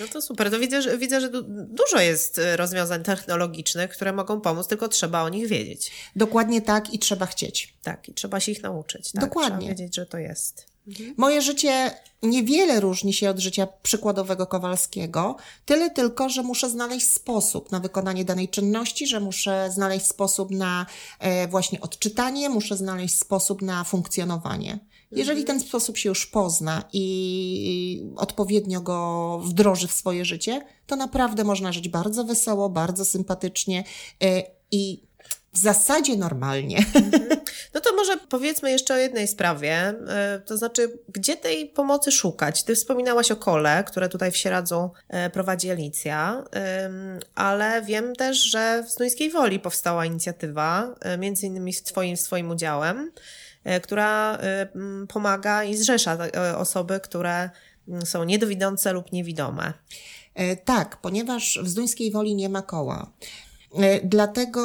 No to super. To widzę, że, widzę, że du- dużo jest e, rozwiązań technologicznych, które mogą pomóc, tylko trzeba o nich wiedzieć. dokładnie tak i trzeba chcieć. Tak, i trzeba się ich nauczyć. Tak? Dokładnie. Trzeba wiedzieć, że to jest. Moje życie niewiele różni się od życia przykładowego Kowalskiego, tyle tylko, że muszę znaleźć sposób na wykonanie danej czynności, że muszę znaleźć sposób na e, właśnie odczytanie, muszę znaleźć sposób na funkcjonowanie. Jeżeli ten sposób się już pozna i odpowiednio go wdroży w swoje życie, to naprawdę można żyć bardzo wesoło, bardzo sympatycznie e, i w zasadzie normalnie. No to może powiedzmy jeszcze o jednej sprawie, e, to znaczy, gdzie tej pomocy szukać? Ty wspominałaś o kole, które tutaj w Sieradzu e, prowadzi Alicja, ale wiem też, że w Zduńskiej Woli powstała inicjatywa, e, między innymi z twoim, z twoim udziałem, która pomaga i zrzesza osoby, które są niedowidzące lub niewidome. Tak, ponieważ w Zduńskiej Woli nie ma koła. E, Dlatego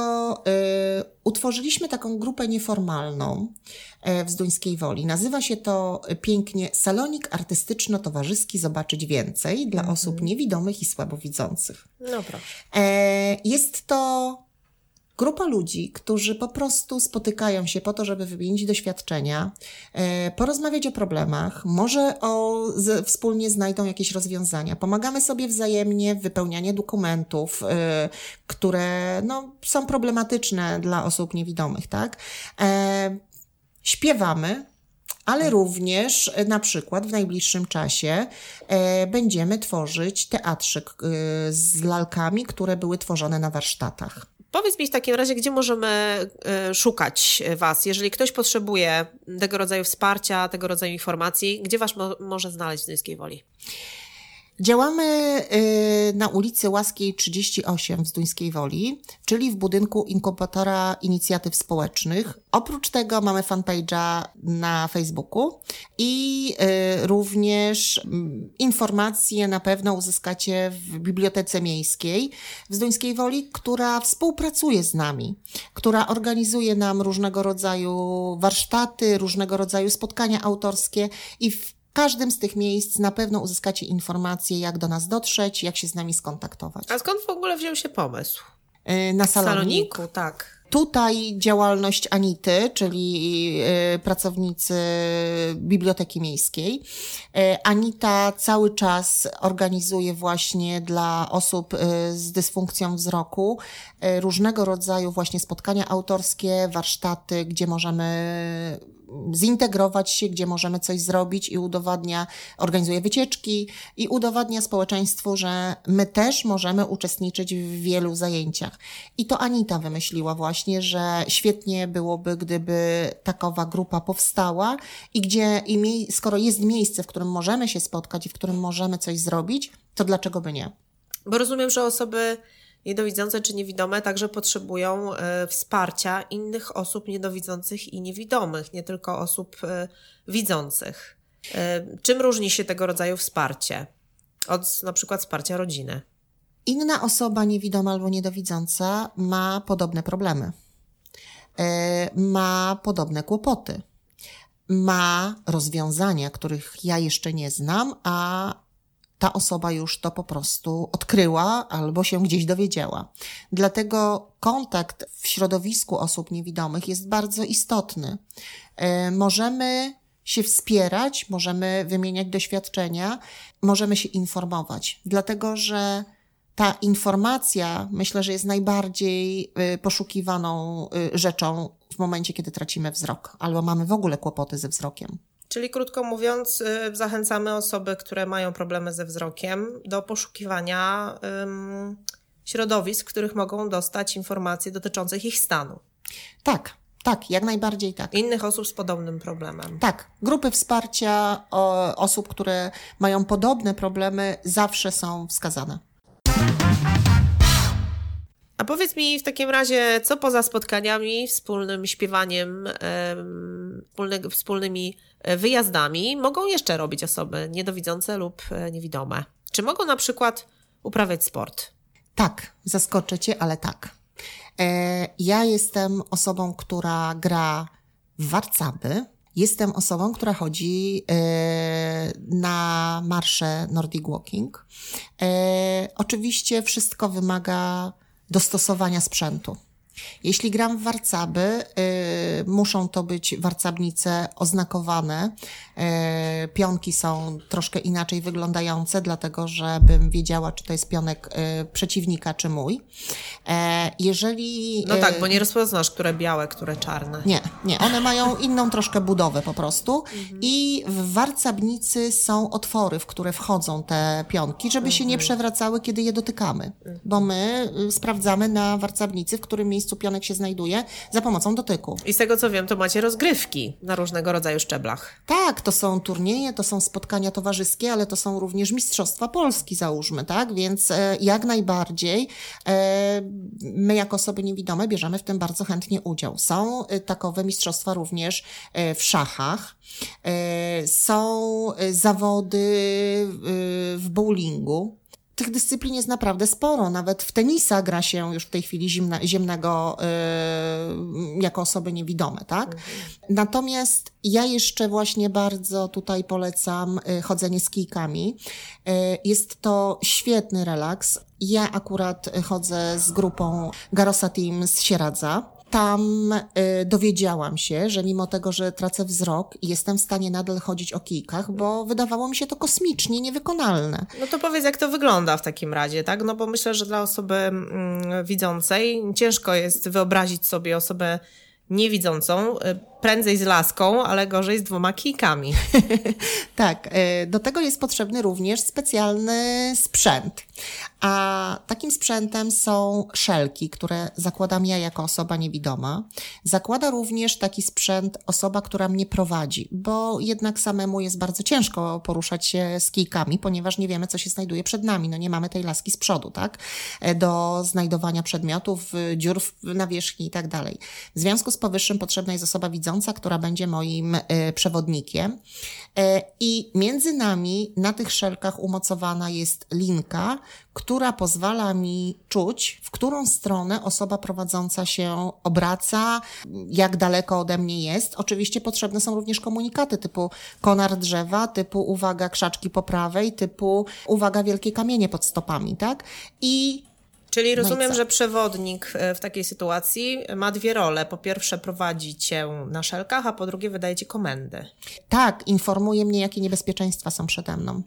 e, utworzyliśmy taką grupę nieformalną e, w Zduńskiej Woli. Nazywa się to pięknie Salonik Artystyczno-Towarzyski Zobaczyć Więcej dla osób niewidomych i słabowidzących. No proszę. Jest to grupa ludzi, którzy po prostu spotykają się po to, żeby wymienić doświadczenia, e, porozmawiać o problemach, może o, z, wspólnie znajdą jakieś rozwiązania. Pomagamy sobie wzajemnie w wypełnianiu dokumentów, e, które no, są problematyczne dla osób niewidomych, tak? E, Śpiewamy, ale również na przykład w najbliższym czasie e, będziemy tworzyć teatrzyk e, z lalkami, które były tworzone na warsztatach. Powiedz mi w takim razie, gdzie możemy e, szukać Was, jeżeli ktoś potrzebuje tego rodzaju wsparcia, tego rodzaju informacji, gdzie Was mo- może znaleźć w Zduńskiej Woli? Działamy y, na ulicy Łaskiej 38 w Zduńskiej Woli, czyli w budynku inkubatora inicjatyw społecznych. Oprócz tego mamy fanpage'a na Facebooku i y, również mm, informacje na pewno uzyskacie w Bibliotece Miejskiej w Zduńskiej Woli, która współpracuje z nami, która organizuje nam różnego rodzaju warsztaty, różnego rodzaju spotkania autorskie i w każdym z tych miejsc na pewno uzyskacie informacje, jak do nas dotrzeć, jak się z nami skontaktować. A skąd w ogóle wziął się pomysł? Y, Na W salonik. Saloniku, tak. Tutaj działalność Anity, czyli y, pracownicy Biblioteki Miejskiej. Y, Anita cały czas organizuje właśnie dla osób z dysfunkcją wzroku różnego rodzaju właśnie spotkania autorskie, warsztaty, gdzie możemy zintegrować się, gdzie możemy coś zrobić i udowadnia, organizuje wycieczki i udowadnia społeczeństwu, że my też możemy uczestniczyć w wielu zajęciach. I to Anita wymyśliła właśnie, że świetnie byłoby, gdyby takowa grupa powstała i gdzie, i skoro jest miejsce, w którym możemy się spotkać i w którym możemy coś zrobić, to dlaczego by nie? Bo rozumiem, że osoby niedowidzące czy niewidome także potrzebują e, wsparcia innych osób niedowidzących i niewidomych, nie tylko osób e, widzących. E, czym różni się tego rodzaju wsparcie od na przykład wsparcia rodziny? Inna osoba niewidoma albo niedowidząca ma podobne problemy, ma podobne kłopoty, ma rozwiązania, których ja jeszcze nie znam, a ta osoba już to po prostu odkryła albo się gdzieś dowiedziała. Dlatego kontakt w środowisku osób niewidomych jest bardzo istotny. E, Możemy się wspierać, możemy wymieniać doświadczenia, możemy się informować, dlatego że ta informacja myślę, że jest najbardziej y, poszukiwaną y, rzeczą w momencie, kiedy tracimy wzrok albo mamy w ogóle kłopoty ze wzrokiem. Czyli krótko mówiąc, y, zachęcamy osoby, które mają problemy ze wzrokiem, do poszukiwania ym, środowisk, w których mogą dostać informacje dotyczących ich stanu. Tak, tak, jak najbardziej tak. Innych osób z podobnym problemem. Tak, grupy wsparcia o, osób, które mają podobne problemy, zawsze są wskazane. A powiedz mi w takim razie, co poza spotkaniami, wspólnym śpiewaniem, em, wspólny, wspólnymi wyjazdami mogą jeszcze robić osoby niedowidzące lub e, niewidome? Czy mogą na przykład uprawiać sport? Tak, zaskoczę cię, ale tak. E, ja jestem osobą, która gra w warcaby. Jestem osobą, która chodzi e, na marsze Nordic Walking. E, oczywiście wszystko wymaga dostosowania sprzętu. Jeśli gram w warcaby, y, muszą to być warcabnice oznakowane. Y, pionki są troszkę inaczej wyglądające, dlatego żebym wiedziała, czy to jest pionek y, przeciwnika, czy mój. E, jeżeli. No tak, y, bo nie rozpoznasz, które białe, które czarne. nie, nie, one mają inną troszkę budowę po prostu i w warcabnicy są otwory, w które wchodzą te pionki, żeby się nie przewracały, kiedy je dotykamy, bo my y, sprawdzamy na warcabnicy, w którym miejscu pionek się znajduje za pomocą dotyku. I z tego co wiem, to macie rozgrywki na różnego rodzaju szczeblach. Tak, to są turnieje, to są spotkania towarzyskie, ale to są również Mistrzostwa Polski, załóżmy, tak? Więc e, jak najbardziej e, my, jako osoby niewidome, bierzemy w tym bardzo chętnie udział. Są e, takowe mistrzostwa również e, w szachach, e, są zawody w bowlingu. Tych dyscyplin jest naprawdę sporo. Nawet w tenisa gra się już w tej chwili zimna, ziemnego y, jako osoby niewidome, tak? Natomiast ja jeszcze właśnie bardzo tutaj polecam y, chodzenie z kijkami. Y, jest to świetny relaks. Ja akurat chodzę z grupą Garosa Team z Sieradza. Tam y, dowiedziałam się, że mimo tego, że tracę wzrok, jestem w stanie nadal chodzić o kijkach, bo wydawało mi się to kosmicznie niewykonalne. No to powiedz, jak to wygląda w takim razie, tak? No bo myślę, że dla osoby mm, widzącej ciężko jest wyobrazić sobie osobę niewidzącą, y, prędzej z laską, ale gorzej z dwoma kijkami. <laughs> Tak, y, do tego jest potrzebny również specjalny sprzęt. A takim sprzętem są szelki, które zakładam ja jako osoba niewidoma. Zakłada również taki sprzęt osoba, która mnie prowadzi, bo jednak samemu jest bardzo ciężko poruszać się z kijkami, ponieważ nie wiemy, co się znajduje przed nami. No nie mamy tej laski z przodu, tak? E, Do znajdowania przedmiotów, y, dziur na wierzchni i tak dalej. W związku z powyższym potrzebna jest osoba widząca, która będzie moim y, przewodnikiem. E, I między nami na tych szelkach umocowana jest linka, która pozwala mi czuć, w którą stronę osoba prowadząca się obraca, jak daleko ode mnie jest. Oczywiście potrzebne są również komunikaty typu konar drzewa, typu uwaga krzaczki po prawej, typu uwaga wielkie kamienie pod stopami, tak? I Czyli No rozumiem, co? że przewodnik e, w takiej sytuacji ma dwie role. Po pierwsze prowadzi cię na szelkach, a po drugie wydaje ci komendy. tak, informuje mnie, jakie niebezpieczeństwa są przede mną.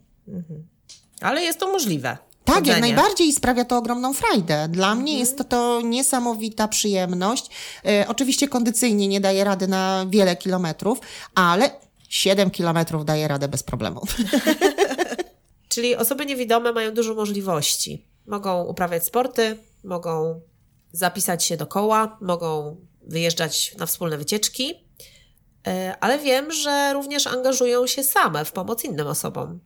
Ale jest to możliwe. Tak, jak najbardziej sprawia to ogromną frajdę. Dla mnie jest to, to niesamowita przyjemność. E, oczywiście kondycyjnie nie daje rady na wiele kilometrów, ale 7 kilometrów daje radę bez problemu. <laughs> <laughs> Czyli osoby niewidome mają dużo możliwości. Mogą uprawiać sporty, mogą zapisać się do koła, mogą wyjeżdżać na wspólne wycieczki, e, ale wiem, że również angażują się same w pomoc innym osobom.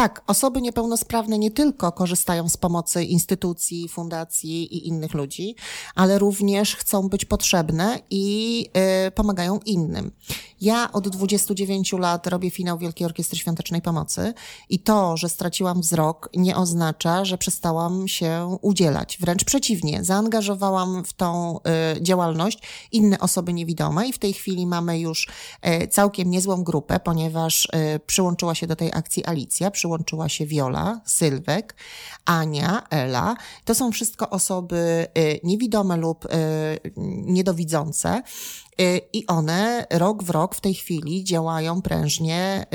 Tak, osoby niepełnosprawne nie tylko korzystają z pomocy instytucji, fundacji i innych ludzi, ale również chcą być potrzebne i y, pomagają innym. Ja od 29 lat robię finał Wielkiej Orkiestry Świątecznej Pomocy i to, że straciłam wzrok, nie oznacza, że przestałam się udzielać. Wręcz przeciwnie, zaangażowałam w tą y, działalność inne osoby niewidome i w tej chwili mamy już y, całkiem niezłą grupę, ponieważ y, przyłączyła się do tej akcji Alicja, przyłączyła się Wiola, Sylwek, Ania, Ela. To są wszystko osoby y, niewidome lub y, niedowidzące. Y, I one rok w rok w tej chwili działają prężnie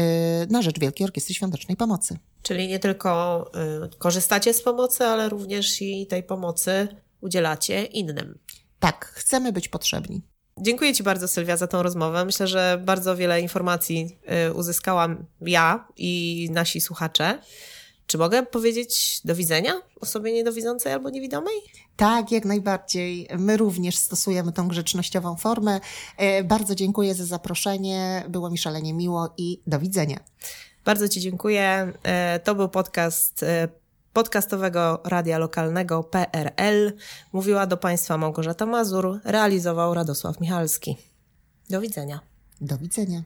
na rzecz Wielkiej Orkiestry Świątecznej Pomocy. Czyli nie tylko korzystacie z pomocy, ale również i tej pomocy udzielacie innym. Tak, chcemy być potrzebni. Dziękuję Ci bardzo, Sylwia, za tą rozmowę. Myślę, że bardzo wiele informacji y, uzyskałam ja i nasi słuchacze. Czy mogę powiedzieć do widzenia osobie niedowidzącej albo niewidomej? Tak, jak najbardziej. My również stosujemy tą grzecznościową formę. E, Bardzo dziękuję za zaproszenie. Było mi szalenie miło i do widzenia. Bardzo Ci dziękuję. E, To był podcast e, podcastowego radia lokalnego PRL. Mówiła do Państwa Małgorzata Mazur, realizował Radosław Michalski. Do widzenia. Do widzenia.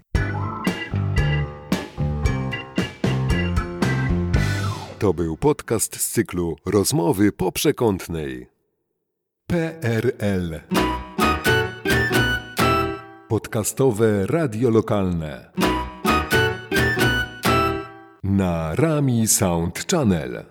To był podcast z cyklu Rozmowy po przekątnej. PRL. Podcastowe radio lokalne. Na Rami Sound Channel.